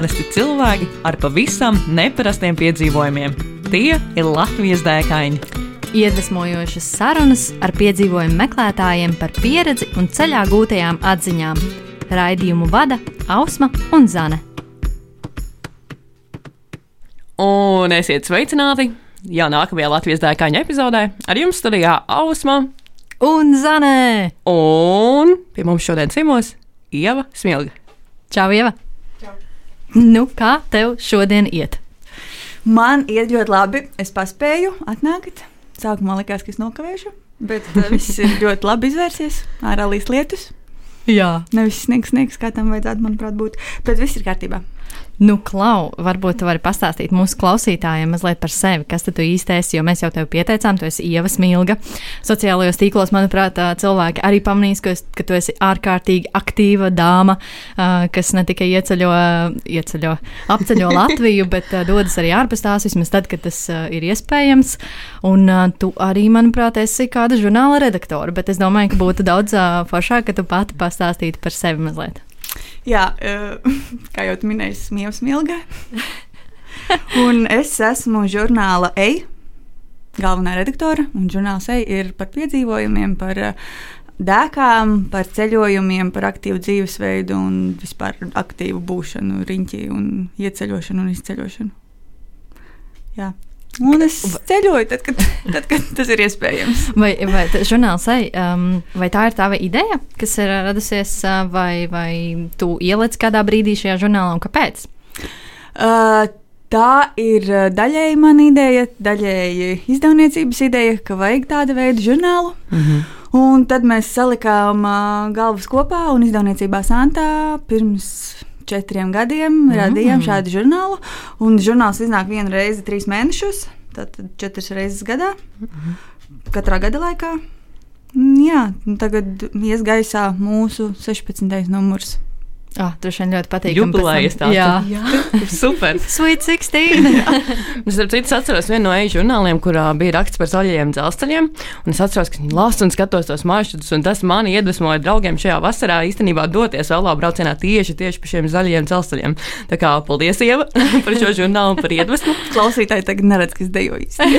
Parasti cilvēki ar pavisam neparastiem piedzīvojumiem. Tie ir Latvijas dēkaini. Iedvesmojošas sarunas ar piedzīvojumu meklētājiem par pieredzi un ceļā gūtajām atziņām. Raidījumu vada Ausma un Zane. Un esiet sveicināti! Jā, nākamajā Latvijas dēkaņa epizodē ar jums studijā Ausma Un Zane! un pie mums šodien ciemos Ieva Smilga. Čau, Ieva! Nu, kā tev šodien iet? Man iet ļoti labi. Es paspēju atnākt. Sākumā likās, ka es nokavēšu, bet uh, viss ir ļoti labi izvērsies. Ārā līdz lietus. Jā, Nevis sniegs, sniegs, kā tam vajadzētu, manuprāt, būt. Bet viss ir kārtībā. Nu, Klau, varbūt tu vari pastāstīt mūsu klausītājiem mazliet par sevi, kas tu īsti esi, jo mēs jau tevi pieteicām, tu esi Ieva Smilga. Sociālajos tīklos, manuprāt, cilvēki arī pamanīs, ka, ka tu esi ārkārtīgi aktīva dāma, kas ne tikai ieceļo, ieceļo apceļo Latviju, bet dodas arī ārpus tās, vismaz tad, kad tas ir iespējams. Un tu arī, manuprāt, esi kāda žurnāla redaktore, bet es domāju, ka būtu daudz foršāk, ka tu pati pastāstītu par sevi mazliet. Jā, uh, kā jau minēju, smiežs smilga. Un es esmu žurnāla EI, galvenā redaktore. Un žurnāls EI ir par piedzīvojumiem, par uh, dēkām, par ceļojumiem, par aktīvu dzīvesveidu un vispār aktīvu būšanu, riņķī un ieceļošanu un izceļošanu. Jā. Un es ceļoju, tad, kad, tad, kad tas ir iespējams. Vai, vai žurnāls ej, um, vai tā ir tava ideja, kas ir ā, radusies, ā, vai, vai tu ieliec kādā brīdī šajā žurnālā un kāpēc? Uh, tā ir uh, daļēji mana ideja, daļēji izdevniecības ideja, ka vajag tādu veidu žurnālu. Mm -hmm. Un tad mēs salikām uh, galvas kopā un izdevniecībā Santā pirms četriem gadiem mm. radījām šādu žurnālu. Un žurnāls iznāk vienu reizi trīs mēnešus, tātad četras reizes gadā, mm. katrā gada laikā. Jā, tagad ies gaisā mūsu 16. numurs. Oh, Droši vien ļoti patīk. Jubilejas tāds. Jā, Super! Sweet 16. Es ar citu atceros vienu no eju žurnāliem, kurā bija raksts par zaļajiem dzelzceļiem. Un es atceros, ka viņi lasa un skatos tos maršrutus, un tas mani iedvesmoja draugiem šajā vasarā īstenībā doties vēlā braucienā tieši, tieši pa šiem zaļajiem dzelzceļiem. Tā kā paldies, Ieva, par šo žurnālu un par iedvesmu. Klausītāji tagad neredz, kas dejo īsti.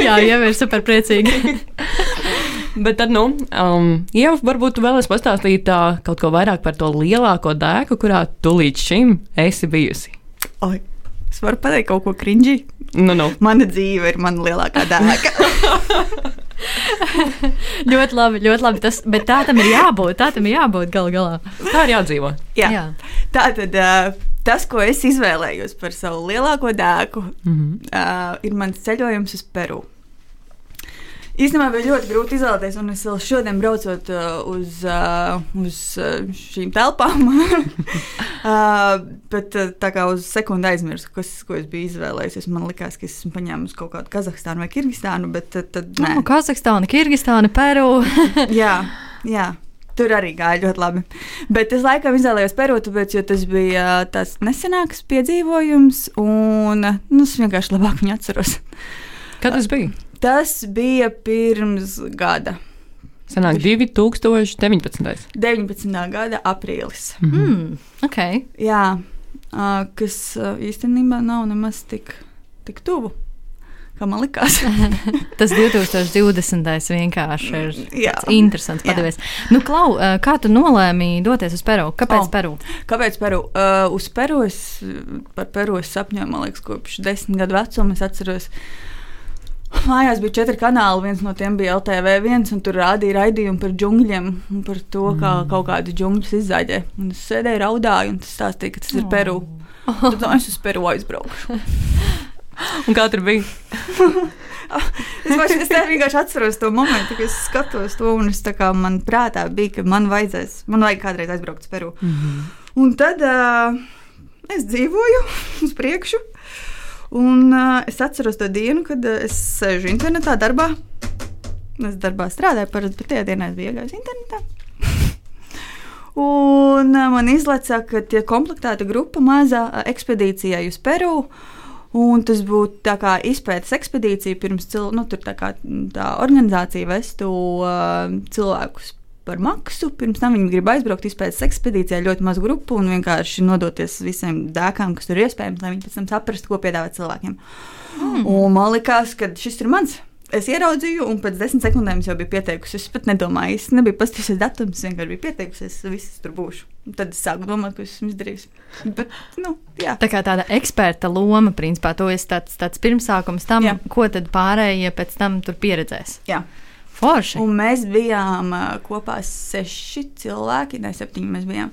Jā, jau ir super priecīgi. Bet tad, nu, um, Ieva, varbūt tu vēlēsi pastāstīt uh, kaut ko vairāk par to lielāko dēku, kurā tu līdz šim esi bijusi. Oi, es varu pateikt kaut ko cringy. Nu, nu. Mana dzīve ir mana lielākā dēka. ļoti labi, ļoti labi. Tas, bet tā tam ir jābūt. Tā tam ir jābūt gal galā. Tā ir jādzīvo. Jā. Jā. Tā tad uh, tas, ko es izvēlējos par savu lielāko dēku, Mm -hmm. uh, ir mans ceļojums uz Peru. Īstenībā bija ļoti grūti izvēlēties, un es vēl šodien braucot uh, uz, uh, uz uh, šīm telpām, bet tā kā uz sekundi aizmirsu, kas, ko es biju izvēlējies. Man liekas, ka esmu paņēmis kaut kādu Kazahstānu vai Kirgistānu, bet tad, tad nē. Nu, Kazahstāna, Kirgistāna, Peru. jā, jā. Tur arī gāja ļoti labi. Bet es laikam izvēlējos Peru, tāpēc, jo tas bija tāds nesenāks piedzīvojums, un nu, es vienkārši labāk viņu atceros. Kad tas bija? Tas bija pirms gada, Senāk 2019. 19. gada aprīlis. mm, ok. Jā, ā, kas ā, īstenībā nav nemaz tik, tik tuvu, kā man likās. Tas 2020. vienkārši ir Jā. tāds interesants Jā. padevies. Nu, Klau, ā, kā tu nolēmi doties uz Peru? Kāpēc oh. Peru? Kāpēc Peru? Uh, uz Peru es par Peru es sapņoju, man liekas, kopš desmit gadu vecuma. Es atceros, mājās bija četri kanāli. Viens no tiem bija LTV, viens, un tur rādīja raidījumu par džungļiem un par to, kā kaut kādi džungļi izzaļē. Un es sēdēju, raudāju, un tas stāstīja, ka tas ir Peru. Tad no, es uz Peru aizbraukšu. Un kā tur bija? Es, vairs, es vienkārši atceros to momentu, kad es skatos to, un es tā kā man prātā bija, ka man vajadzēs, man vajag kādreiz aizbraukt uz Peru. Mm -hmm. Un tad uh, es dzīvoju uz priekšu. Un uh, es atceros to dienu, kad uh, es sēžu internetā, darbā. Es darbā strādāju, parasti, bet tajā dienā es biju iegājis internetā. Un uh, man izlaica, ka tiek komplektēta grupa mazā ekspedīcijai uz Peru. Un tas būtu tā kā izpētes ekspedīcija pirms cilvēku, nu, tā kā tā organizācija vestu uh, cilvēkus par maksu. Pirms tam viņi grib aizbraukt izpētes ekspedīcijā ļoti mazu grupu un vienkārši nodoties visiem dēkām, kas tur ir iespējams, lai viņi pēc tam saprastu, ko piedāvāt cilvēkiem. Mm. Un man liekas, ka šis ir mans. Es ieraudzīju, un pēc desmit sekundēm jau biju pieteikusi. Es pat nedomāju, es nebiju paskatījusies datumus, es vienkārši biju pieteikusi, es viss tur būšu. Un tad es sāku domāt, ko esmu izdarījusi. Bet, nu, jā. Tā kā tāda eksperta loma, principā, to ir tāds, tāds pirmsākums tam, jā. ko tad pārējie pēc tam tur pieredzēs. Jā. Forši. Un mēs bijām kopā seši cilvēki, ne septiņi mēs bijām.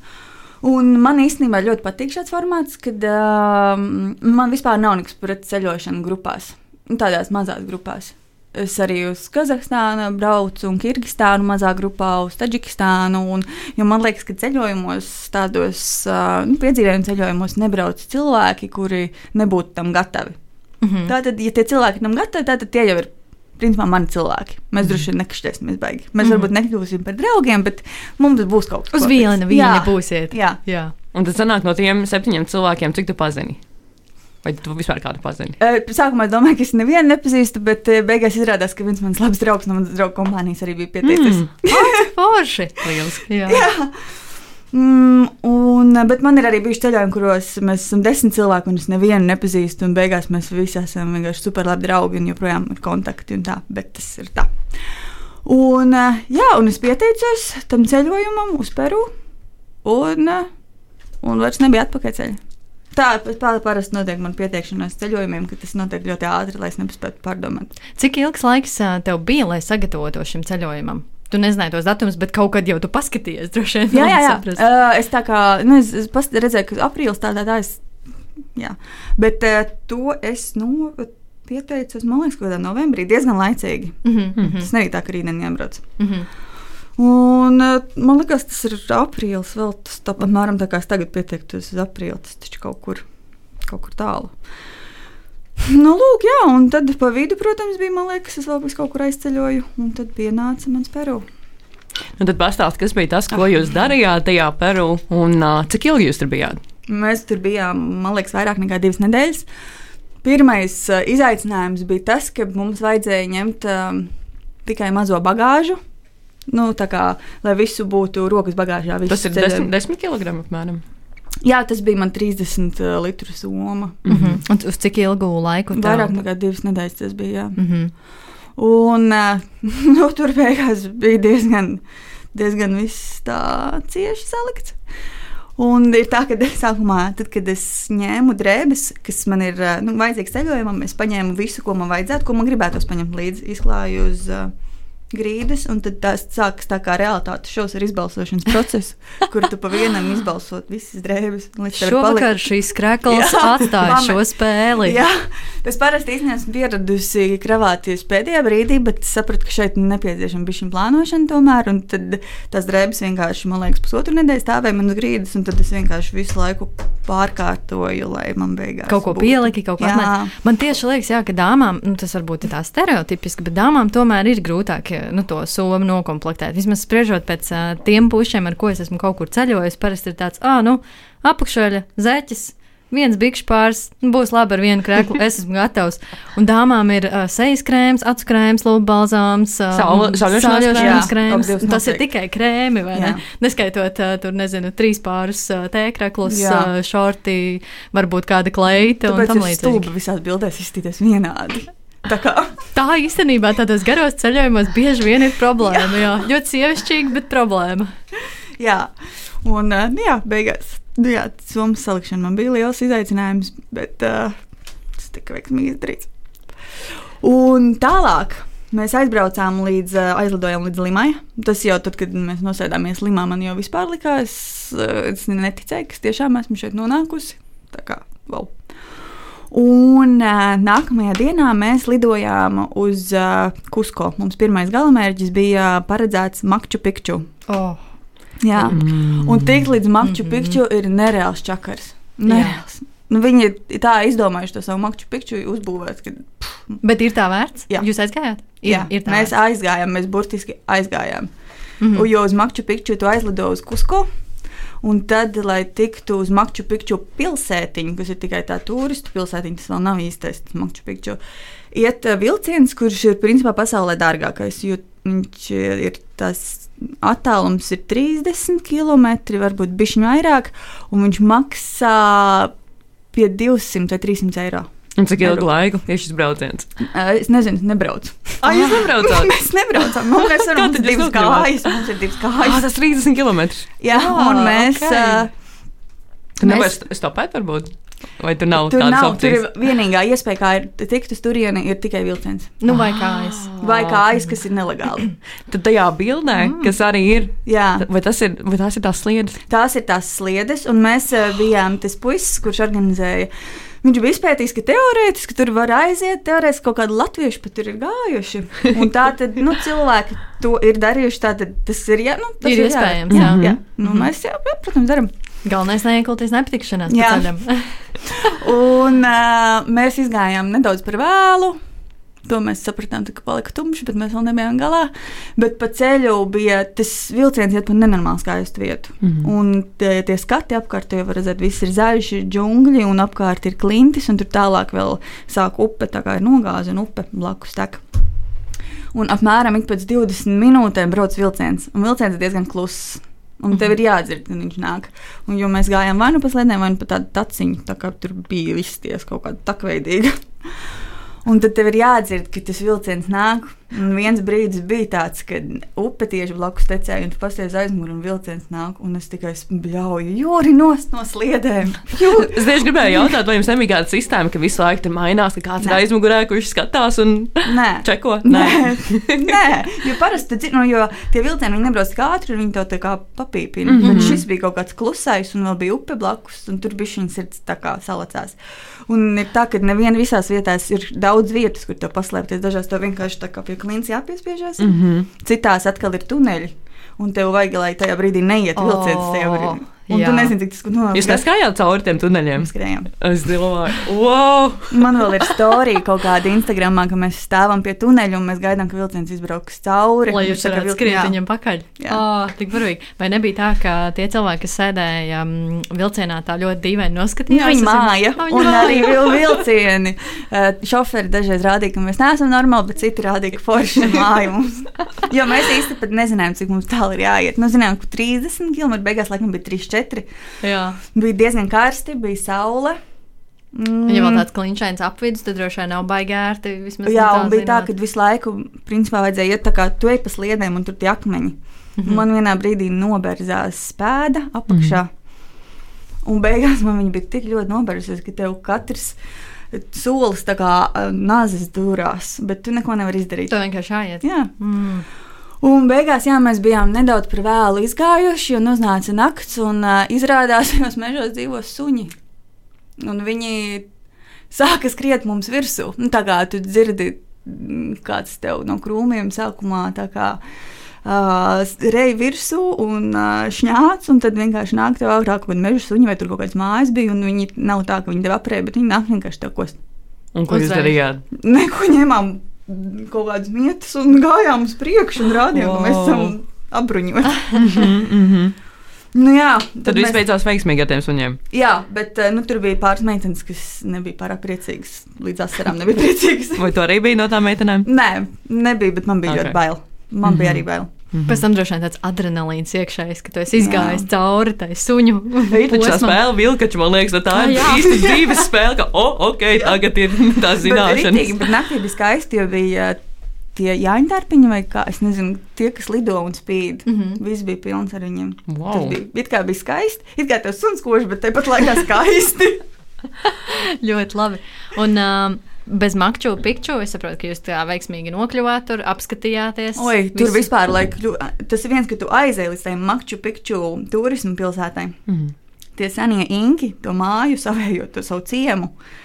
Un man īstenībā ļoti patīk šāds formāts, kad uh, man vispār nav nekas pret ceļošanu grupās, tādās mazās grupās. Es arī uz Kazahstānu braucu, un Kirgistānu mazā grupā, uz Taģikistānu. Un, man liekas, ka ceļojumos, tādos uh, nu, piedzīvojumu ceļojumos, nebrauc cilvēki, kuri nebūtu tam gatavi. Mm -hmm. Tātad, ja tie cilvēki tam gatavi, tad tie jau ir principā mani cilvēki. Mēs mm. droši vien nekašķēsimies baigi. Mēs mm. varbūt nekļūsim par draugiem, bet mums būs kaut kas tāds. Uz viena viņa būsiet. Jā. jā. Un tad sanāk no tiem septiņiem cilvēkiem, cik tu pazini? Vai tu vispār kādu pazini? Sākumā es domāju, ka es nevienu nepazīstu, bet beigās izrādās, ka viens mans labs draugs no manas draugu kompānijas arī bija pieteicies. Mm. Forši! Lieliski! Jā. jā. Mm, un, bet man ir arī bijuši ceļojumi, kuros mēs esam desmit cilvēki, un es nevienu nepazīstu. Un beigās mēs visi esam vienkārši super labi draugi, un joprojām ir kontakti. Tā, bet tas ir tā. Un, jā, un es pieteicos tam ceļojumam uz Peru, un, un vairs nebija atpakaļceļa. Tā parasti notiek man pieteikšanās ceļojumiem, ka tas notiek ļoti ātri, lai es nespētu pārdomāt. Cik ilgs laiks tev bija, lai sagatavotos šim ceļojumam? Tu nezināji tos datumus, bet kaut kad jau tu paskaties, droši vien. Jā, jā, jā. Uh, es tā kā nu, es, es redzēju, ka aprīlis tādā tā, es, jā. Bet uh, to es nu, pieteicos, man liekas, kaut kādā novembrī, diezgan laicīgi. Mm -hmm. Tas nebija tā, ka rītdien jābrauc. Mm -hmm. Un, man liekas, tas ir aprīlis, vēl tas tā, apmēram tā kā es tagad pieteiktos uz aprīli, tas taču kaut kur, kaut kur tālu. Nu, lūk, jā, un tad pa vidu, protams, bija, man liekas, es vēl kaut kur aizceļoju, un tad pienāca mans Peru. Nu, tad pastāstiet, kas bija tas, ko jūs darījāt tajā Peru, un uh, cik ilgi jūs tur bijāt? Mēs tur bijām, man liekas, vairāk nekā divas nedēļas. Pirmais uh, izaicinājums bija tas, ka mums vajadzēja ņemt uh, tikai mazo bagāžu, Nu, tā kā, lai visu būtu rokas bagāžā. Tas ir 10 kg apmēram. Jā, tas bija man 30 uh, litru soma. Mm -hmm. Un uz cik ilgu laiku? Tev? Vairāk nekā divas nedēļas tas bija. Jā. Mm -hmm. Un uh, nu, tur beigās bija diezgan, diezgan viss tā cieši salikts. Un ir tā, ka sākumā, tad, kad es ņēmu drēbes, kas man ir nu, vajadzīgas ceļojumam, es paņēmu visu, ko man vajadzētu, ko man gribētos paņemt līdzi. Izklāju uz uh, grīdas, un tad tās sākas tā kā realitāte šos ar izbalsošanas procesu, kur tu pa vienam izbalsot visas drēbes. Šovakar šīs krēkls atstāja šo spēli. Jā, es parasti īstenībā esmu pieradusi kravāties pēdējā brīdī, bet sapratu, ka šeit nepieciešama bija šī plānošana tomēr, un tad tās drēbes vienkārši, man liekas, pusotru nedēļu stāvēja man uz grīdas, un tad es vienkārši visu laiku pārkārtoju, lai man beigās kaut ko būtu. pieliki, kaut ko atmet. Man tieši liekas, jā, ka dāmām, nu, tas varbūt ir tā stereotipiski, bet dāmām tomēr ir grūtāk nu, to somu nokomplektēt. Vismaz spriežot pēc uh, tiem pušiem, ar ko es esmu kaut kur ceļojis, parasti ir tāds, ah, nu, apakšveļa, zeķis. Viens bikšu pāris nu, būs labi ar vienu krēslu. Es esmu gatavs. Un dāmām ir uh, sejas krēms, acu krēms, lūpas balzāms, uh, sauļošanas krēms. Tas ir tikai krēmi, vai jā. ne? Neskaitot uh, tur, nezinu, trīs pāris uh, tēkraklus, uh, šorti, varbūt kāda kleita. Tāpēc un tam līdzīgi. Stulbi visās bildēs izstīties vienādi. Tā, kā. tā īstenībā tādos garos ceļojumos bieži vien ir problēma. Jā. Jā. Ļoti sievišķīgi, bet problēma. Jā, un uh, jā, beigās. Nu, jā, Somijas salikšana man bija liels izaicinājums, bet uh, tas tika veiksmīgi izdarīts. Un tālāk mēs aizbraucām līdz, uh, aizlidojām līdz Limai. Tas jau tad, kad mēs nosēdāmies Limā, man jau vispār likās, es neticēju, ka es tiešām esmu šeit nonākusi. Tā kā, wow. Un uh, nākamajā dienā mēs lidojām uz uh, Kusko. Mums pirmais galamērķis bija paredzēts Makču Pikču. Oh. Jā, mm. un tik līdz Makču mm -hmm. Pikču ir nereāls čakars. Nereāls. Nu, viņi ir tā izdomājuši to savu makšu pikču uzbūvēt. Ka, pff. Bet ir tā vērts? Jā. Jūs aizgājāt? Ir, Jā, ir mēs vērts. aizgājām, mēs burtiski aizgājām. Mm -hmm. Un, jo uz makšu pikču tu aizlido uz Kusko. Un tad, lai tiktu uz Makču Pikču pilsētiņu, kas ir tikai tā turistu pilsētiņa, tas vēl nav īstais Makču Pikču, iet eh, vilciens, kurš ir principā pasaulē dārgākais. Viņš ir tas attālums ir 30 km, varbūt bišķiņu vairāk, un viņš maksā pie 200 vai 300 eiro. Un cik ilgu laiku ir šis brauciens? Uh, Es nezinu, es nebraucu. Ah, jūs nebraucāt? mēs tad mums jūs divas nokļuvāt? kājas. Mums ir divas Ah, kājas. tas 30 km. Jā, un mēs. ok. Uh, Tu Mēs- nevari stopēt, varbūt? Vai tur nav Tur tādas nav, tur opcijas? ir vienīgā iespēja, kā ir tikt uz turieni, ir tikai vilciens. Nu, vai kājas? Vai kājas, kas ir nelegāli. Tad tajā bildē, mm. kas arī ir, Jā, vai tas ir, vai tās ir tās sliedas? tās ir tās sliedes, un mēs bijām tas puisis, kurš organizēja. Viņš bija izpētījis, ka teorētiski tur var aiziet, teorētiski kaut kādi latvieši pat tur ir gājuši. Un tā tad nu, cilvēki to ir darījuši. Tātad tas ir, jā, nu, tas Ir jā. iespējams, Jā, jā. jā. Nu, mēs, jā, jā, protams, darām. Galvenais neiekulties nepatikšanās. Un uh, mēs izgājām nedaudz par vēlu. To mēs sapratām, tā, ka palika tumšs, bet mēs vēl nebijām galā. Bet pa ceļu bija tas vilciens, iet pa nenormālu skaistu vietu. Mm Mhm. -hmm. Un tie, tie skati apkārt, jau var redzēt, viss ir zaļš, ir džungļi, un apkārt ir klintis, un tur tālāk vēl sāk upe, tā kā ir nogāze un upe blakus tek. Un apmēram ik pēc 20 minūtēm brauc vilciens, un vilciens ir diezgan kluss. Un tev ir jādzird, kad viņš nāk. Un, jo mēs gājām vai nu pa slēdēm, vai nu pa tādu taciņu, tā kā tur bija viss ties kaut kāda takveidīga. Un tad tev ir jādzird, ka tas vilciens nāk. Un viens brīdis bija tāds, kad upe tieši blakus tecēja, un tu pasties aizmugurē, un vilciens nāk. Un es tikai bļauju, jūri nost no sliedēm. Jūri. Es tieši gribēju jautāt, vai jums nebija kāda sistēma, ka visu laiku tur mainās, ka kāds ir Nē. aizmugurē, kurš skatās un Nē. čeko? Nē, nē, jo parasti no, jo tie vilcieni viņi nebrauc tik ātri, viņi to tā kā papīpina. Mm. -hmm. Bet šis bija kaut kāds klusais, un vēl bija upe blakus, un tur bija šīs sirds tā kā salacās. Un ir tā, ka nevienā visās vietās ir daudz vietas, kur to paslēpties. Dažās to vienkārši tā kā pie klints jāpiespiežās. Mm. -hmm. Citās atkal ir tuneļi. Un tev vajag, lai tajā brīdī neiet vilciens tajā brīdī. Un jā. tu nezini, cik tas nu, Jūs neskājāt cauri tiem tuneļiem? Skrējām. Es domāju, wow! Man vēl ir storija kaut kāda Instagramā, ka mēs stāvam pie tuneļa un mēs gaidām, ka vilciens izbrauks cauri. Lai jūs varētu "Vil- skriet jā." viņam pakaļ. Jā. Oh, tik burvīgi. Vai nebija tā, ka tie cilvēki, kas sēdēja um, vilcienā, tā ļoti dīvaini noskatījās? Viņa uz jums? māja viņa un māja. arī vil vilcieni. Uh, šoferi dažreiz rādīja, ka mēs neesam normāli, bet citi rādīja, ka forši ir māja mums. Jo mēs īsti pat nezinājām, cik mums tālu ir jāiet. Mēs zinājām, ka 30 km beigās laikam bija 3-4. Jā. Bija diezgan karsti, bija saule. Mm. Ja vēl tāds kliņšains apvidus, tad droši vien nav baigi ērti. Jā, un bija tā, zināt. ka visu laiku principā vajadzēja iet tā kā tu ej pa sliedēm un tur tie akmeņi. Mm. -hmm. Man vienā brīdī noberzās spēda apakšā. Mm -hmm. Un beigās man viņa bija tik ļoti noberzusies, ka tev katrs solis tā kā uh, nāzes durās, bet tu neko nevari izdarīt. To vienkārši jāiet. Jā. Mm. Un beigās jā, mēs bijām nedaudz par vēlu izgājuši, un uznāca nakts, un uh, izrādās, ka mežos dzīvo suņi. Un viņi sāka skriet mums virsū. Nu, tā kā tu dzirdi, kāds tev no krūmiem sākumā kā. Uh, Reja virsū un uh, šņāts, un tad vienkārši nāk tev ārā kaut kāda meža suņa, vai tur kaut kādas mājas bija. un Viņi nav tā, ka viņi tev aprēķina, bet viņi nāk vienkārši tev kost. Un ko jūs Uzreiz. darījāt? Neko ņēmām kaut kādas mietas un gājām uz priekšu un rādījām, ka mēs Wow. esam apbruņoti. Mhm, mhm. Nu, jā, Tad viss beidzās veiksmīgi ar tiem suņiem. Jā, bet eh, nu, tur bija pāris meitenes, kas nebija pārāk priecīgas. Līdz asarām nebija priecīgas. Vai tu arī biji no tām meitenēm? Nē, nebija, bet man bija okay. Ok. ļoti bail. Man mm -hmm. bija arī bail. Pēc tam droši vien tāds adrenalīns iekšējs, ka tu esi izgājis Jā. cauri tai suņu. Tā spēle, vilkača, man liekas, tā Ah, ir jā. īsta dzīves spēle, ka, oh, ok, tagad ir tā Bet, zināšana. ritīgi, bet naktī bija skaisti, jo bija eh, tie jāņķērpiņi vai kā, es nezinu, tie, kas lido un spīd. Mm. -hmm. Viss bija pilns ar viņiem. Wow. Tas bija, it kā bija skaisti, it kā tas suns koši, bet tāpat laikā skaisti. Ļoti labi. Un, um, Bez makču, pikču. Es saprotu, ka jūs tā veiksmīgi nokļuvāt, tur apskatījāties. Oi, tur visu. vispār, lai kļu, tas ir viens, ka tu aizēji līdz tam makču pikču turismu pilsētai. Mhm. Tie senie inki, to māju, savējo to savu ciemu. Uh,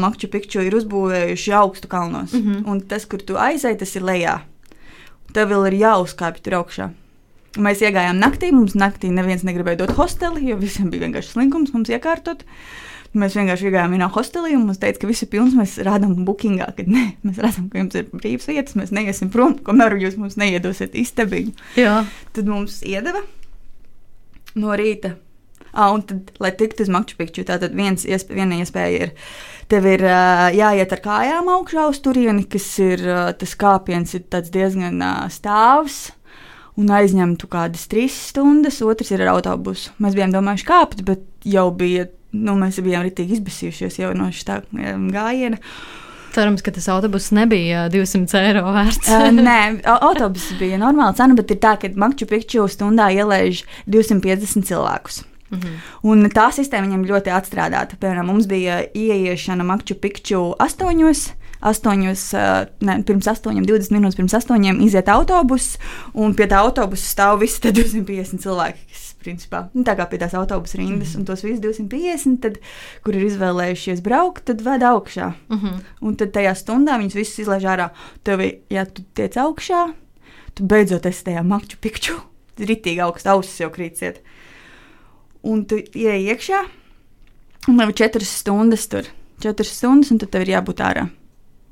Makču pikču ir uzbūvējuši augstu kalnos. Mm. -hmm. Un tas, kur tu aizēji, tas ir lejā. Tev vēl ir jāuzkāpj tur augšā. Mēs iegājām naktī, mums naktī neviens negribēja dot hosteli, jo visiem bija vienkārši slinkums mums iekārtot. Mēs vienkārši iegājām vienā hostelī un mums teica, ka viss ir pilns. Mēs rādām bookingā, ka nē, mēs redzam, ka jums ir brīvas vietas, mēs neiesim prom, kamēr jūs mums neiedosiet istabiņu. Jā, Tad mums iedeva no rīta Ah, un tad, lai tiktu uz Makču Pikču, tātad viens, iespē, viena iespēja ir, tev ir uh, jāiet ar kājām augšā uz turieni, kas ir, uh, tas kāpiens ir diezgan uh, stāvs. Un aizņemtu kādas trīs stundas, otrs ir ar autobusu. Mēs bijām domājuši kāpt, bet jau bija, nu, mēs bijām ritīgi izbēsījušies jau no šī gājiena. Cerams, ka tas autobus nebija 200 eiro vērts. uh, nē, autobus bija normāla cena, bet ir tā, ka Makču Pikču stundā ielaiž 250 cilvēkus. Mm -hmm. Un tā sistēma viņam ļoti atstrādāta. Piemēram, mums bija ieiešana Makču Pikču astoņos. Astoņos, ne, pirms astoņiem, 20 minūtes pirms astoņiem iziet autobuss, un pie tā autobusa stāv visi 250 cilvēki, kas principā nu, tā kā pie tās autobusu rindas, mm un tos visus 250, tad, kur ir izvēlējušies braukt, tad ved augšā. Mm -hmm. Un tad tajā stundā viņus visus izlaiž ārā. Tev, ja tu tiec augšā, tu beidzot esi tajā makču pikču. Ritīgi augsts ausis jau krītsiet un tu ieej iekšā, un tev ir četras stundas tur. Četras stundas, un tad tev ir jābūt ārā.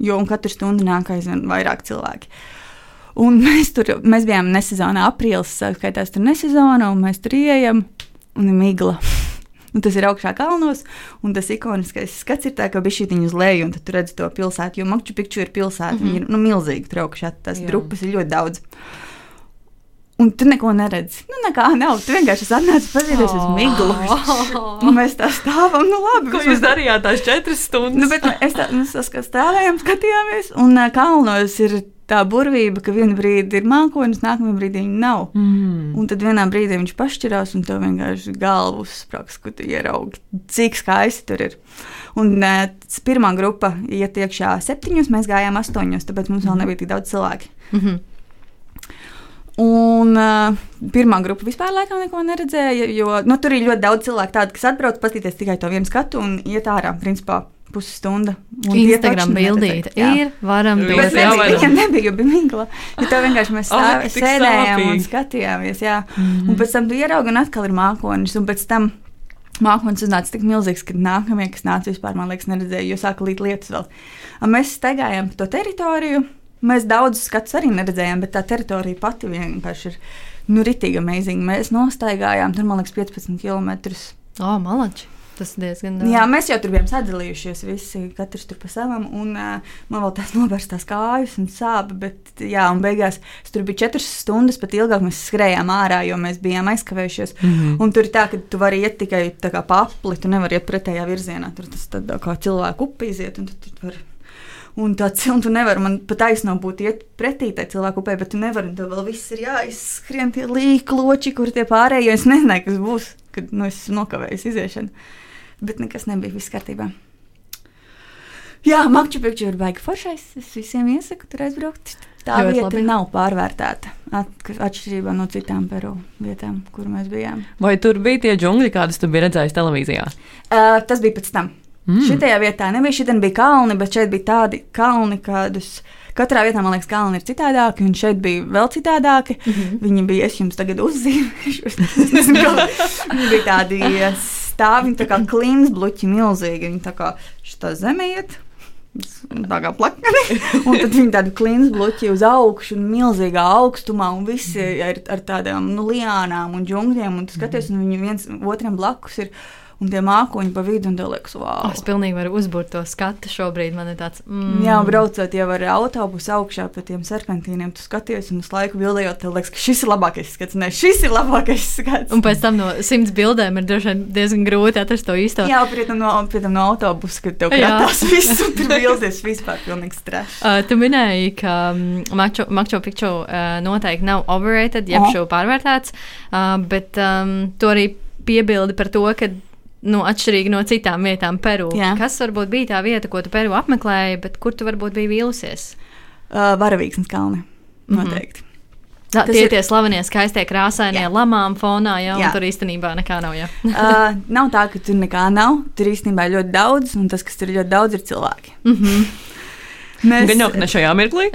Jo katru stundu nāk aizvien vairāk cilvēki. Un mēs tur mēs bijām nesezonā, aprīlis, skaitās tur nesezonā, un mēs tur ieejam, un ir migla. Un tas ir augšā kalnos, un tas ikoniskais skats ir tā, ka bija šī viņa uz leju, un tu redzi to pilsētu. Jo Makču Pikču ir pilsēta, mm -hmm. viņa ir nu, milzīga, tur augšā tās Jā. drupas ir ļoti daudz. Un tu neko neredzi. Nu, nekā nav. Tu vienkārši atnāci paskatīties uz miglu. Oh. Mēs tā stāvam. Nu, labi, Ko jūs darījāt tās četras stundas? Nu, bet es tā, nu, stāvējām, skatījāmies. Un kalnos ir tā burvība, ka vienā brīdī ir mākonis, nākamajā brīdī viņa nav. Mm. Un tad vienā brīdī viņš pašķirās, un tev vienkārši galva uzsprāgs, ka tu ieraugi, cik skaisti tur ir. Un uh, pirmā grupa iet iekšā septiņos, mēs gājām astoņos, tāpēc mums vēl nebija tik daudz cilvēku. Mm -hmm. Un uh, pirmā grupa vispār laikam neko neredzēja, jo nu, tur ir ļoti daudz cilvēku, tādu, kas atbrauc paskatīties tikai to vienu skatu un iet ārā. Principā, Pusstunda. Instagram bildīte ir. Varam to redzēt. Viņam nebija, jo bija migla. Ja tā vienkārši mēs stāv, oh, sēdējām sāpīgi. un skatījāmies. Jā. Mm -hmm. Un pēc tam tu ieraugi un atkal ir mākonis. Un pēc tam mākonis uznāca tik milzīgs, ka nākamie, kas nāca vispār, man liekas, neredzēja, jo sāka līt lietas vēl. Un mēs staigājām pa to teritoriju. Mēs daudz skatus arī neredzējām, bet tā teritorija pati vienkārši ir nu, ritīgi amazing. Mēs nostaigājām tur, man liekas, 15 km. O, oh, malači! Tas diezgan daudz. Jā, mēs jau tur bijām sadalījušies, visi katrs tur pa savam. Un, uh, man vēl tās novērstas kājas un sāpes, bet jā, un beigās tur bija četras stundas, pat ilgāk mēs skrējām ārā, jo mēs bijām aizkavējušies. Mm -hmm. Un tur ir tā, ka tu vari iet tikai kā papli, tu nevari iet pretējā virzienā. Tur tas tā kā cilvēku upīziet, un tu, tu vari Un tāds, un tu nevari man pat aizsnau būt iet pretī tai cilvēku upē, bet tu nevari. Tev vēl viss ir jāizskrien tie līkloči, kur tie pārējie. Es nezināju, kas būs, kad nu, es nokavējos iziešanu. Bet nekas nebija viss kārtībā. Jā, Makču Pikču ir baigi foršais. Es visiem iesaku tur aizbraukt. Tā Ļoti vieta labi. nav pārvērtēta. At, atšķirībā no citām Peru vietām, kur mēs bijām. Vai tur bija tie džungļi, kādus tu biji redzējis televīzijā? Uh, tas bija pēc tam. Mm. Šitajā vietā nebija šī bija kalni, bet šeit bija tādi kalni, kādus. Katrā vietā, man liekas, kalni ir citādāki, un šeit bija vēl citādāki. Mm -hmm. Viņi bija, es jums tagad uzzīmēšu, viņi bija tādi stāvi, tā kā klīns bluķi milzīgi. Viņi tā kā šitā zemē iet. Tā kā plakani, un tad viņi tādu klīnu bloķi uz augšu, un milzīgā augstumā, un visi ar, ar tādām nu, liānām un džungļiem. Un tu skaties, un viņi viens otram blakus ir un tie mākoņi pa vidu, un liekas, wow. Es pilnīgi varu uzbūrt to skatu šobrīd. Man ir tāds, mm. Jā, braucot jau ar autobusu augšā pa tiem serpentīniem, tu skaties, un uz laiku bildējot, tev liekas, ka šis ir labākais skats. Nē, šis ir labākais skats. Un pēc tam no simts bildēm ir diezgan grūti atrast to īsto. Jā, pietam no, pietam no autobusa, kad tev kratās viss, un tur bildes vispār pilnīgi stress. Uh, tu minēji, ka um, Macho, Macho Picchu uh, noteikti nav overrated, jeb šo pārvērtēts, uh, bet um, tu arī piebildi par to, ka nu, atšķirīgi no citām vietām Peru. Jā. Kas varbūt bija tā vieta, ko tu Peru apmeklēji, bet kur tu varbūt biji vīlusies? Uh, Varavīksnes kalni. Mhm. Noteikti. Mm -hmm. Tā, tie ir tie slavenie, skaistie, krāsainie, jā. lamām fonā, jau tur īstenībā nekā nav. uh, nav tā, ka tur nekā nav. Tur īstenībā ir ļoti daudz, un tas, kas tur ir ļoti daudz, ir cilvēki. Mm -hmm. Mēs, gan jau ne šajā mirklī.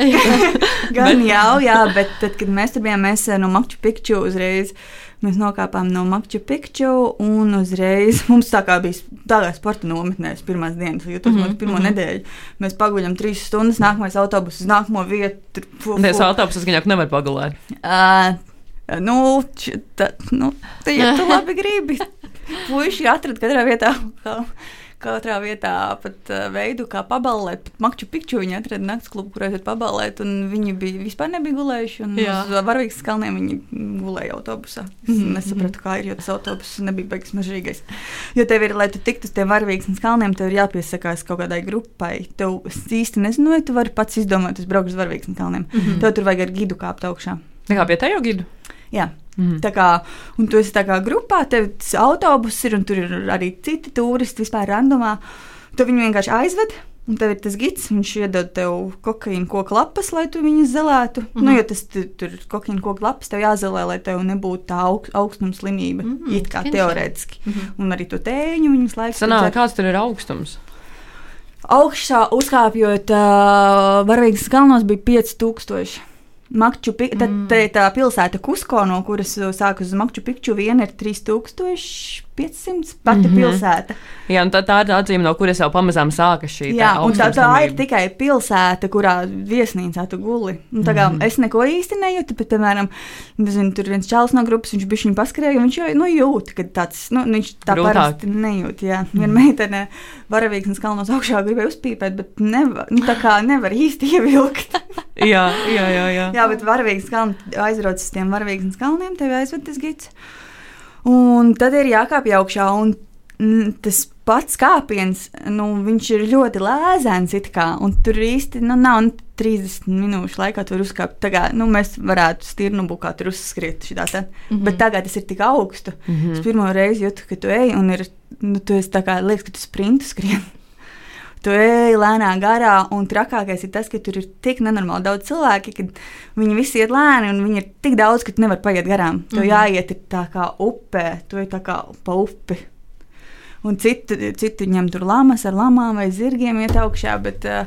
gan jau, jā, bet tad, kad mēs tur bijām, mēs no Makču Pikču uzreiz Mēs nokāpām no Makču Pikču un uzreiz mums tā kā bija tādā sporta nometnēs pirmās dienas, jo tas mm -hmm. pirmo mm -hmm. nedēļu. Mēs paguļam trīs stundas, nākamais autobus uz nākamo vietu. Nē, autobusus gan jau nevar pagulēt. Uh, Nu, tā, nu, tā, ja tu labi gribi, puiši atrada katrā vietā. Katrā vietā pat uh, veidu, kā paballēt. Pat Makču Pikču viņi atrada naktas klubu, kur aiziet paballēt, un viņi bija, vispār nebija gulējuši. Un Jā. uz Varavīgas kalniem viņi gulēja autobusā. Es Mhm, nesapratu, kā ir, jo tas autobus nebija beigas mažīgais. Jo tev ir, lai tu tiktu uz tiem Varavīgas kalniem, tev ir jāpiesakās kaut kādai grupai. Tev īsti nezinu, vai tu vari pats izdomāt, es braukšu uz Varavīgas kalniem. Mhm. Tev tur vajag ar gidu kāpt augšā. Tā kā pie tev gidu. Jā. Mhm. Tā kā, un tu esi tā kā grupā, tev tas autobus ir, un tur ir arī citi turisti vispār randomā. Tu viņu vienkārši aizved, un tev ir tas gids, viņš iedod tev kokaīna koku lapas, lai tu viņus zelētu. Mm Mhm. -hmm. Nu, jo tas tu, tur kokaīna koku lapas tev jāzelē, lai tev nebūtu tā aug, augstuma slimība, mm Mhm, -hmm. it kā interesanti. teorētiski. Mhm. Un arī to tēņu viņus laikam. Sanāk, kāds tur ir augstums? Augšā uzkāpjot, uh, Varavīgas kalnos bija 5000. Makču, tad, Mm. tā, pilsēta Kusko, no kuras sākas uz Makču Pikču, viena ir 3500 pati mm. -hmm. pilsēta. Jā, tā, tā ir tā atzīme, no kuras jau pamazām sākas šī Jā, un tā, tā ir tikai pilsēta, kurā viesnīcā tu guli. Un, tā kā, mm. Es neko īsti nejūtu, bet, piemēram, nezinu, tur viens čels no grupas, viņš bija viņa paskrēja, viņš jau nu, jūt, ka tāds, nu, viņš tā Grūtāk. parasti nejūt. Jā, viena meitene varavīgs kalnos augšā gribēja uzpīpēt, bet nevar, nu, tā kā nevar īsti ievilkt. Jā, jā, jā. jā. Jā, bet varavīgs kalns aizrodas uz tiem varavīgs kalniem, tev aizved tas gids. Un tad ir jākāpj augšā, un mm, tas pats kāpiens, nu, viņš ir ļoti lēzens, kā, un tur īsti nu, nav nu, 30 minūšu laikā tur uzkāpt. Tā kā nu, mēs varētu stirnu bukā tur uzskriet šitā te. Mm. -hmm. Bet tagad tas ir tik augstu. Mm. -hmm. Es pirmo reizi jūtu, ka tu ej, un ir, nu, tu esi tā kā, liekas, ka tu sprintu skrien. Tu ej lēnā garā, un trakākais ir tas, ka tur ir tik nenormāli daudz cilvēku, ka viņi visi iet lēni, un viņi ir tik daudz, ka tu nevari paiet garām. Tur Mhm. jāiet ir tā kā upē, tu ej tā kā pa upi. Un citi, citi ņem tur lamas ar lamām vai zirgiem iet augšā, bet uh,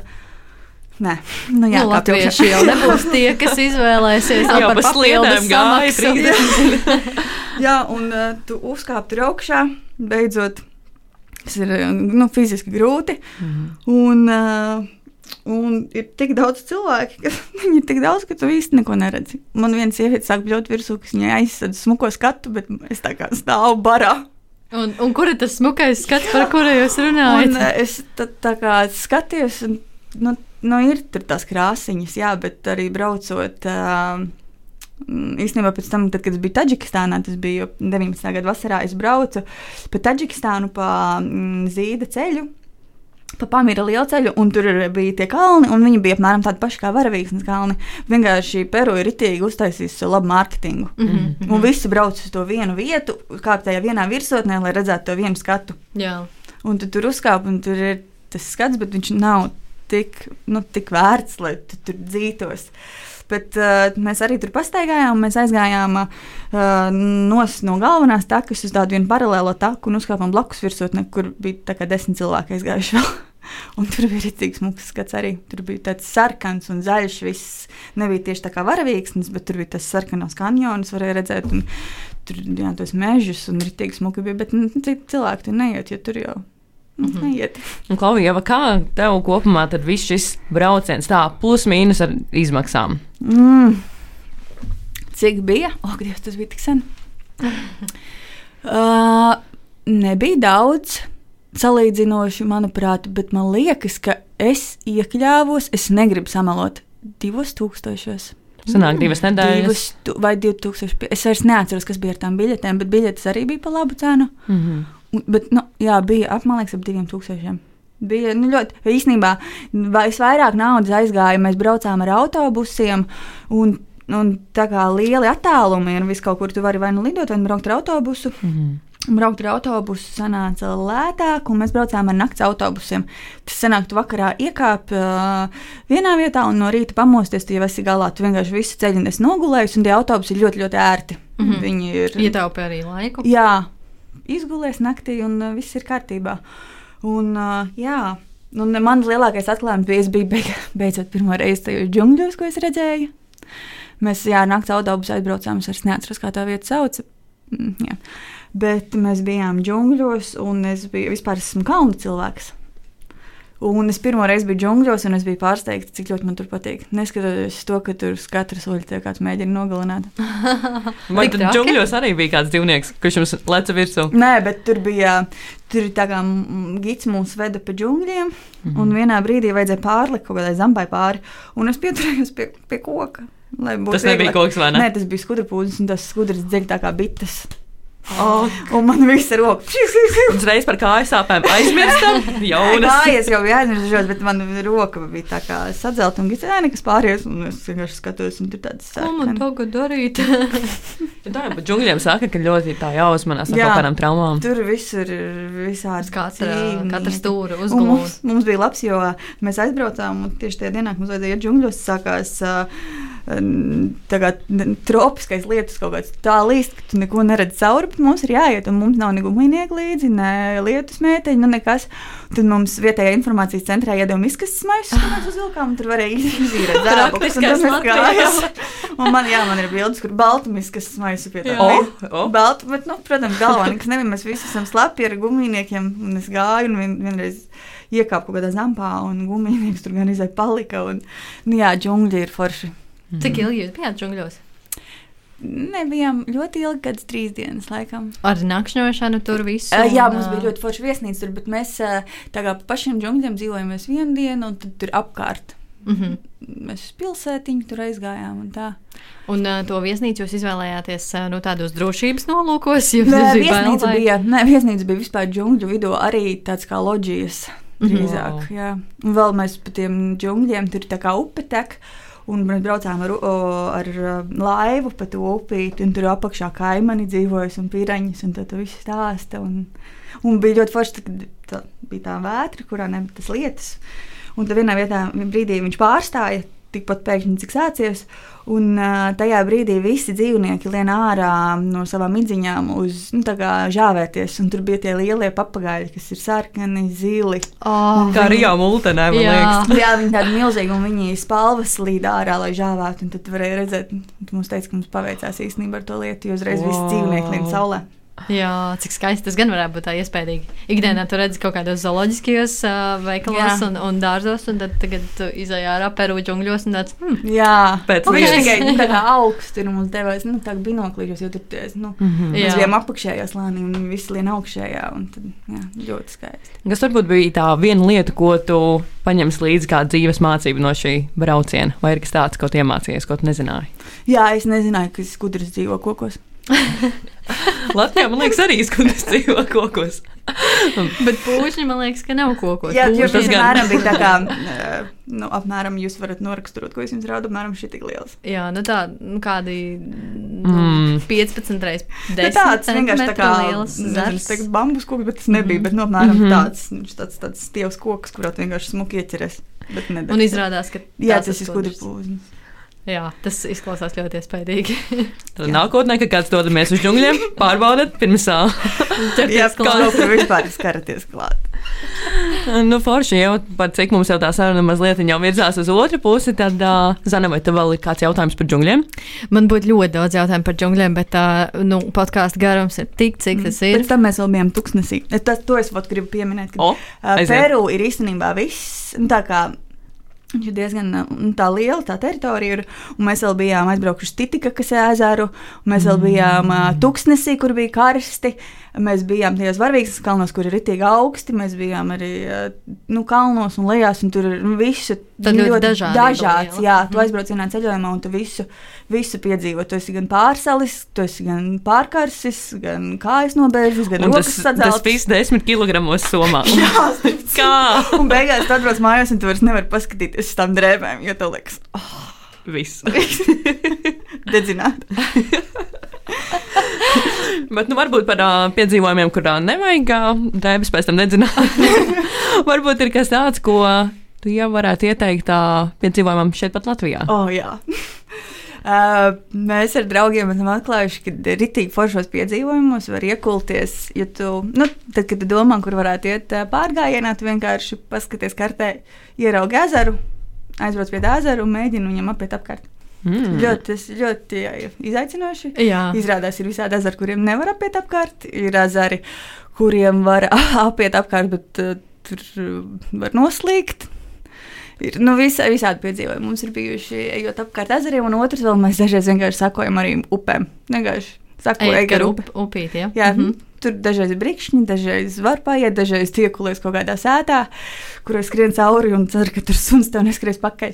nē, nu jā, nu, Latvieši jau nebūs tie, kas izvēlēsies pa par sliedēm papildus gāja samaksu. 30. Jā, un uh, tu uzkāp tur augšā, beidzot. Tas ir uh, nu, fiziski grūti. Un, uh, un ir tik daudz cilvēku, ka viņi ir tik daudz, ka tu īsti neko neredzi. Man viena sieviete sāk bļaut virsū, kas viņai aizsēž smuko skatu, bet es tā kā stāvu barā. Un, un kur ir tas smukais skats, par kuru jūs Un, runājat? uh, es tā, tā kā skatījos, un nu, nu, ir tur tās krāsiņas, jā, bet arī braucot. Uh, Mm, Īstenībā pēc tam, tad, kad es biju Taģikistānā, tas bija jau 19. gada vasarā, es braucu pa Taģikistānu pa mm, zīda ceļu. Pa Pamīra lielu ceļu, un tur ir- bija tie kalni, un viņi bija apmēram tādi paši kā varavīksnes kalni. Vienkārši Peru ir itīgi uztaisījis sev labu mārketingu. Mhm, Un visi brauc uz to vienu vietu, kāp tajā vienā virsotnē, lai redzētu to vienu skatu. Jā. Un tu tur uzkāp, un tur ir tas skats, bet viņš nav tik, nu, tik vērts, lai tu tur dzītos. Bet uh, mēs arī tur pastaigājām, mēs aizgājām uh, no galvenās takas uz tādu vienu paralēlo taku un uzkāpām blakus virsotnē, kur bija tā kā desmit cilvēki aizgājuši vēl. Un tur bija rīcīgs smuks skats arī. Tur bija tāds sarkans un zaļš. Viss nebija tieši tā kā varavīksnes, bet tur bija tas sarkanos kanjonus, varēja redzēt. un Tur bija tos mežus un rītīgi smuki bija. Bet nu, cilvēki tur neiet, jo tur jau nu, Mhm. neiet. Un, Klauvija, kā tev kopumā viss šis brauciens tā plus mīnus ar izmaksām? Mm. Cik bija? O, Dievs, tas bija tik sen. Uh, nebija daudz, salīdzinoši, manuprāt, bet man liekas, ka es iekļāvos, es negribu samalot, divos tūkstošos. Sanāk divas nedēļas. Divus, tu, vai 2000. Es vairs neatceros, kas bija ar tām biļetēm, bet biļetes arī bija par labu cenu. Mhm. Un- Bet, nu, jā, bija apmēram ap diviem tūkstošiem. Bija nu, ļoti, īstenībā, visvairāk naudas aizgāja. Mēs braucām ar autobusiem, un, un tā kā lieli attālumi ir vis kaut kur, tu vari vai nu lidot, vai nu braukt ar autobusu. Mhm. Un Braukt ar autobusu sanāca lētāk, un mēs braucām ar nakts autobusiem. Tas sanāk, tu vakarā iekāp uh, vienā vietā, un no rīta pamosties, tu jau esi galā. Tu vienkārši visu ceļu esi nogulējis, un tie autobusi ir ļoti, ļoti ērti. Mm. -hmm. Viņi ir Ietaupīja arī laiku. Jā, izgulēs naktī, un uh, viss ir kārtībā. Un, uh, jā, un mans lielākais atklājums bija, beig, beidzot pirmo reizi tajos džungļos, ko es redzēju. Mēs jā, naktas autobusā aizbraucām, es neatceros, kā tā vieta sauc. Mm, jā. Bet mēs bijām džungļos, un es biju vispār esmu kalnu cilvēks. Un es pirmo reizi biju džungļos, un es biju pārsteigta, cik ļoti man tur patīk. Neskatoties uz to, ka tur katra soļa tiek kāds mēģina nogalināt. Vai traki? džungļos arī bija kāds dzīvnieks, kurš jums leca virsū? Nē, bet tur bija. Tur ir tā kā mm, gids mūs veda pa džungļiem, mm -hmm. un vienā brīdī vajadzēja pārlikt kaut kādai zambai pāri, un es pieturējos pie, pie koka. lai būtu Tas nebija vieglāk. koks, vai ne? Nē, tas bija skudrpūzis, un tas skudrs dziļi tā kā bites. Oh, Un man viss ir roka. uzreiz par kāju sāpēm aizmirstam. Jaunas. Kājas jau bija aizmirsušās, bet man roka bija tā kā sadzelta un gids, ē, nekas pāries, un es vienkārši skatos, un tur tāds Ko man tagad darīt? Tā jau par džungļiem saka, ka ļoti tā jāuzmanās ar Jā. kaut kādām traumām. Tur visur ir visādi Katra, katra stūra uzglūda. Mums, mums bija labs, jo mēs aizbraucām, un tieši tajā dienā, kad mums vajadzēja iet džungļos, sākās uh, kā tropiskais lietus kaut kāds tā līst, ka tu neko neredzi cauri, bet mums ir jāiet, un mums nav ne gumijnieki līdzi, ne lietus mēteņi, nu nekas. Tad mums vietējā informācijas centrā iedeva miskastes maisus, ko mēs uzvilkām, un tur varēja izīrēt zābakus, un tas gājām. materiāls. Un man, jā, man ir bildes, kur baltu miskastes maisu pie tā. O, o. Baltu, bet, nu, protams, galvā nekas nebija. Mēs visi esam slapi ar gumijniekiem. Un es gāju un vien, vienreiz iekāpu kaut kādā zampā, un gumijnieks tur gan izai palika. Un, nu, jā, džungļi ir forši. Cik ilgi jūs bijāt džungļos? Nebijām ļoti ilgi, kādas trīs dienas, laikam. Ar nakšņošanu tur visu. Uh, jā, mums bija ļoti forša viesnīca tur, bet mēs uh, tā kā pa pašiem džungļiem dzīvojam vienu dienu, un tad tur apkārt. Mhm. Mēs uz pilsētiņu tur aizgājām un tā. Un uh, to viesnīcu jūs izvēlējāties uh, no tādos drošības nolūkos. Nē, viesnīca vai- bija, nē, viesnīca bija vispār džungļu vidū, arī tāds kā loģijas. Drīzāk, Wow. jā. Un vēl mēs pa tiem džungļiem tur tā kā upe tek. Un mēs braucām ar, o, ar uh, laivu pa to upīti, un tur apakšā kaimani dzīvojas un pīraņas, un tad viss stāsta. Un, un bija ļoti forši, kad tā, bija tā vētra, kurā nebija tas lietas. Un tad vienā vietā, brīdī viņš pārstāja, tikpat pēkšņi cik sācies. Un tajā brīdī visi dzīvnieki lien ārā no savām midziņām uz nu, žāvēties. Un tur bija tie lielie papagaļi, kas ir sarkani, zili. Oh, Kā arī jau multenē, man Jā. liekas. Jā, viņi tādi milzīgi, un viņi spalvas līd ārā, lai žāvētu. Un tad varēja redzēt, ka mums teica, ka mums paveicās īstenībā ar to lietu, jo uzreiz wow. Wow. visi dzīvnieki lien saulē. Jā, cik skaisti tas gan varētu būt tā iespējīgi. Ikdienā tu redzi kaut kādos zooloģiskajos uh, veikalos un, un dārzos, un tad tagad tu izējā ārā Peru džungļos un tāds. Hmm, Jā, Pēc viņš lietas. tikai nu, tā kā augsts tur mums devās, nu, tā binoklīžos, jo tur ties, nu, Mhm. mēs Jā. bijām apakšējā slānī un visi lien augšējā. Un tad, jā, ļoti skaisti. Kas varbūt bija tā viena lieta, ko tu paņemsi līdzi kā dzīves mācību no šī brauciena? Vai ir kas tāds, ko tu iemācījies, ko tu nezināji? Jā, es nezināju, ka skudras dzīvo kokos. Latvijā, man liekas, arī skudras dzīvo kokos. Bet pūšņi man liekas, ka nav kokos. Jā, jo tas apmēram bija tā kā, eh, nu, apmēram jūs varat noraksturot, ko es jums rādu, apmēram šī tik liels. Jā, nu tā, nu kādi nu, Mm. 15 reizes Nu, tāds vienkārši tā kā liels zars. es teiktu, bambus koks, bet tas nebija, bet, nu, apmēram Mhm. tāds, viņš tāds, tāds stievs koks, kurā tu vienkārši smuki ieķeries. Un izrādās, ka Jā, tas ir skudras. pūznis. Jā, tas izklausās ļoti iespējīgi. Tad nākotnē, kad kāds dodamies uz džungļiem, pārbaudiet pirms kaut kur vispār skaraties klāt. Nu, forši jau par cik mums jau tā saruna mazliet jau virzās uz otru pusi, tad, uh, Zana, vai tev vēl ir kāds jautājums par džungļiem? Man būtu ļoti daudz jautājumu par džungļiem, bet tā, nu, podkāstu garums ir tik, cik tas ir. Pēc tam mēs vēl bijām tuksnesī. Es Tas, to es vat gribu pieminēt. Ka, O, uh, aiziet. Peru ir īstenībā viss. Nu, tā kā Viņš ir diezgan nu, tā liela tā teritorija, ir, un mēs vēl bijām aizbraukuši uz Titikakas ezeru, un mēs vēl bijām uh, Tuksnesī, kur bija karsti. Mēs bijām tajos varvīgas kalnos, kur ir ritīgi augsti. Mēs bijām arī uh, nu, kalnos un lejās, un tur ir nu, visu Tad ļoti dažādība dažāds. liela. Jā, tu Mhm. aizbrauc vienā ceļojumā, un tu visu, visu piedzīvo. Tu esi gan pārsalis, tu esi gan pārkarsis, gan kājas nobērzis, gan Un tas, rokas tas sadzelts. viss desmit kilogramos somā. Jā, Kā? Un beigās tu atbrauc mājās, un tu vairs nevari paskatīties uz tām drēbēm, jo tev liekas, oh, Viss. dedzināt. Bet nu, varbūt par uh, piedzīvojumiem, kurā nevajag uh, dēbes pēc tam nedzināt. varbūt ir kas tāds, ko tu jau varētu ieteikt uh, piedzīvojumam šeit pat Latvijā. Oh, jā. Uh, mēs ar draugiem esam atklājuši, ka rītīgi foršos piedzīvojumos var iekulties. Ja tu, nu, tad, kad tu domā, kur varētu iet pārgājienā, tu vienkārši paskaties kartē, ieraugi ezeru, aizbrauc pie tā ezera un mēģini viņam apiet apkārt. Mm. Ļoti, ļoti izaicinoši. Jā, Izrādās, ir visādi ezeri, kuriem nevar apiet apkārt. Ir ezeri, kuriem var apiet apkārt, bet uh, tur var noslīgt. Ir nu, visā, visādi piedzīvojumi. Mums ir bijuši ejot apkārt ezeriem, un otrs vēl mēs dažreiz vienkārši sakojam arī upēm. Vienkārši sakojam upi. up, upīt, ja? Jā, mm. -hmm. Tur dažreiz ir brīkšņi, dažreiz var paiet, dažreiz tiekulies kaut kādā sētā, kur es skrienu cauri un ceru, ka tur suns tev neskries pakaļ.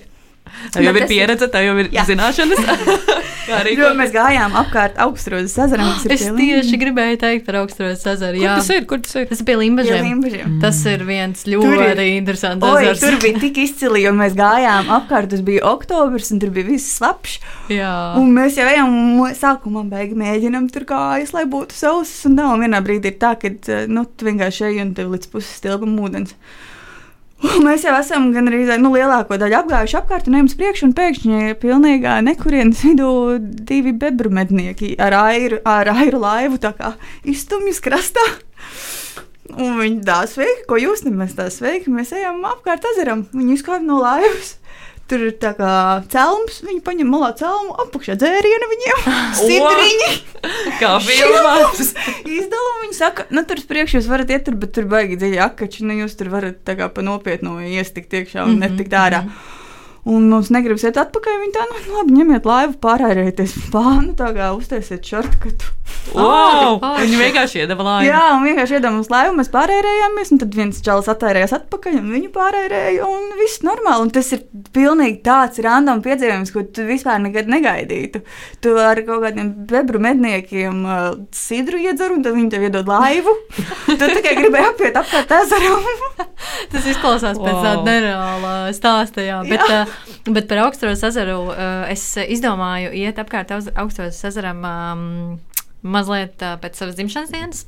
Tev jau Bet ir pieredze, tev jau ir Jā. zināšanas. Kā arī Jo mēs gājām apkārt augstrodas ezeram. kas ir Es tieši gribēju teikt par augstros ezeru. Jā, tas ir? Kur tas ir? tas pie Limbažiem. Limbažiem. Tas ir viens Tur ir- ļoti interesants Oi, ezers. tur bija tik izcili, un mēs gājām apkārt. Tas bija oktobris, un tur bija viss slapjš. Jā. Un mēs jau ejam, un sākumā beig mēģinām tur kājas, lai būtu sausas. Un tā, un vienā brīdī ir tā, ka nu, tu vienkārši ej un tev līdz puses stilbam ūdens. Mēs jau esam gan arī nu, lielāko daļu apgājuši apkārt un ejam uz priekšu, un pēkšņi pilnīgā nekurienes vidū divi bebru mednieki ar airu, ar airu laivu izstumjas krastā. Un viņi tā sveiki, ko jūs nemaz tā sveiki. Mēs ejam apkārt ezeram, viņi izkāpa no laivas. Tur ir tā kā celms, viņi paņem malā celmu, apakšā dzērienu viņiem, sidriņi. Kā filmās. Izdala viņi saka, nu tur uz priekšu jūs varat iet tur, bet tur baigi dziļi akači, nu jūs tur varat tā kā pa nopietnu iestikt iekšā un mm -hmm. netikt ārā. Un mums negribas iet atpakaļ. Viņi tā, nu, labi, ņemiet laivu, pārējieties plānu, tā kā uztaisiet šortkatu. Wow! Oh, Viņi vienkārši iedeva laivu. Jā, un vienkārši iedām uz laivu, mēs pārējājāmies, un tad viens čalis attērējās atpakaļ, un viņu pārējāja, un viss normāli. Un tas ir pilnīgi tāds random piedzīvojums, ko tu vispār nekad negaidītu. Tu ar kaut kādiem bebru medniekiem uh, sidru iedzer, un tad viņi tev iedod laivu. tu tikai gribēji apiet apkārt ezeram. Tas izklausās pēc Wow. tāda nereāla stāsta, jā. Bet, uh, bet par augstros ezeru uh, es izdomāju iet apkārt augstros ezeram um, mazliet uh, pēc savas dzimšanas dienas.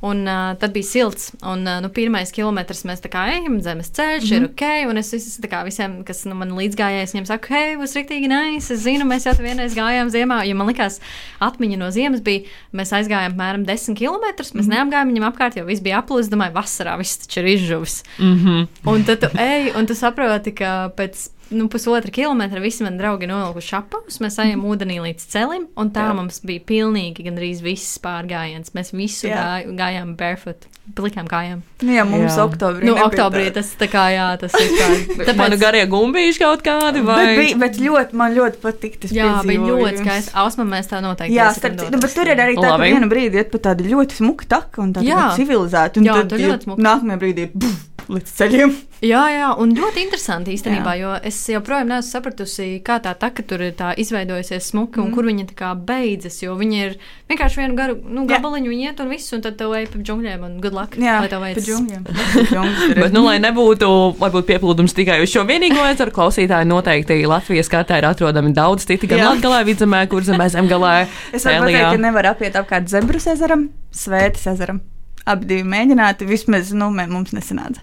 Un uh, tad bija silts. Un, uh, nu, pirmais kilometrs mēs tā kā ejam, zemes ceļš mm -hmm. ir ok. Un es vis, tā kā visiem, kas nu, man līdzgājējis, viņiem saku, hei, būs rīktīgi nice. Es zinu, mēs jau vienreiz gājām ziemā. Jo man likās, atmiņa no ziemas bija, mēs aizgājām apmēram 10 km. Mēs mm -hmm. neapgājām viņam apkārt, jo viss bija aplūsts. Domāju, vasarā viss taču ir izžuvis. Mhm. Un tad tu ej, un tu saproti, ka pēc nu, pusotra kilometra visi mani draugi nolikuši apavus. Mēs ejam ūdenī līdz celim, un tā Jā. mums bija pilnīgi gandrīz viss pārgājiens. Mēs visu Jā. gāj, gājām barefoot, plikām kājām. Nu, jā, mums Jā. oktobrī. Nu, oktobrī tā. tas tā kā jā, tas vispār. Tāpēc... Manu garie gumbīši kaut kādi vai? Bet, bija, bet ļoti, man ļoti patika tas. Jā, bija ļoti skaisti. Ausma mēs tā noteikti. Jā, starp, citu, bet tur ir arī tā, ka vienu brīdi iet pa tādu ļoti smuku taku un tādu Jā. ļoti civilizētu. Un Jā, tad ir ļoti smuki. Nākamajā brīdī ir buf, līdz ceļiem. Jā, jā, un ļoti interesanti īstenībā, Jā. jo es joprojām neesmu sapratusi, kā tā taka tur ir tā izveidojusies smuki un Mhm. kur viņa tā kā beidzas. Jo viņi ir vienkārši vienu garu nu, gabaliņu, iet un viss, un tad tev ej pa džungļiem un good luck. Jā, lai tev džungļiem. Pa džungļiem. Bet, nu, lai nebūtu varbūt, pieplūdums tikai uz šo vienīgo ezeru, klausītāji noteikti Latvijas kartē ir atrodami daudz citi, gan. Latvijā, Vidzemē, kur zemē, zemgalē, Es varu pateikt, ka nevar apiet apkārt Zebrus ezeram, Svētas ezeram. Abi divi mēģināti, vismaz nu, mē- mums nesanāca.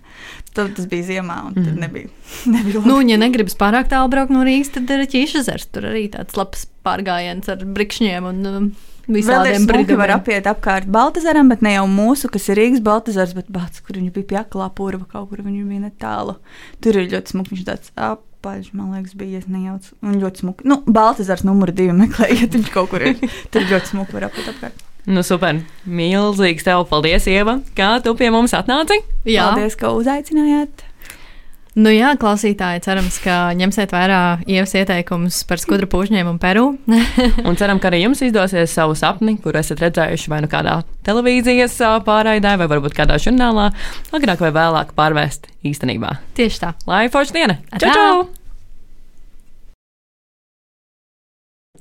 Tad tas bija ziemā, un tad nebija. nebija labi. Nu, ja negribas pārāk tālu braukt no Rīgas, tad ir ķīšazars. Tur arī tāds labs pārgājiens ar brikšņiem un um, visādiem smuki, var apiet apkārt Baltasaram, bet ne jau mūsu, kas ir Rīgas Baltasars, bet bāts, kur viņi bija pie aklā purva, kaut kur viņi bija netālu. Tur ir ļoti smuki, viņš tāds apaļš, man liekas, bija, es nejaucu. Un ļoti smuki. Nu, Baltasars numur divi meklējiet, viņš kaut kur ir. Tur ļoti smuki, var apiet apkārt. Nu, super. Milzīgs tev paldies, Ieva, kā tu pie mums atnāci. Jā, Paldies, ka uzaicinājāt. nu jā, klausītāji, cerams, ka ņemsiet vērā ievas ieteikumus par skudru pušņiem un peru. Un ceram, ka arī jums izdosies savu sapni, kur esat redzējuši vai nu kādā televīzijas pārraidē, vai varbūt kādā žurnālā, agrāk vai vēlāk pārvērst īstenībā. Tieši tā. Lai forša diena! Čau! čau!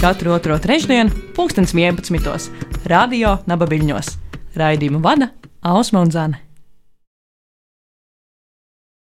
Katru otro trešdienu, pulkstens 11. Radio Nabaviļņos. Raidījumu vada Ausma un Zana.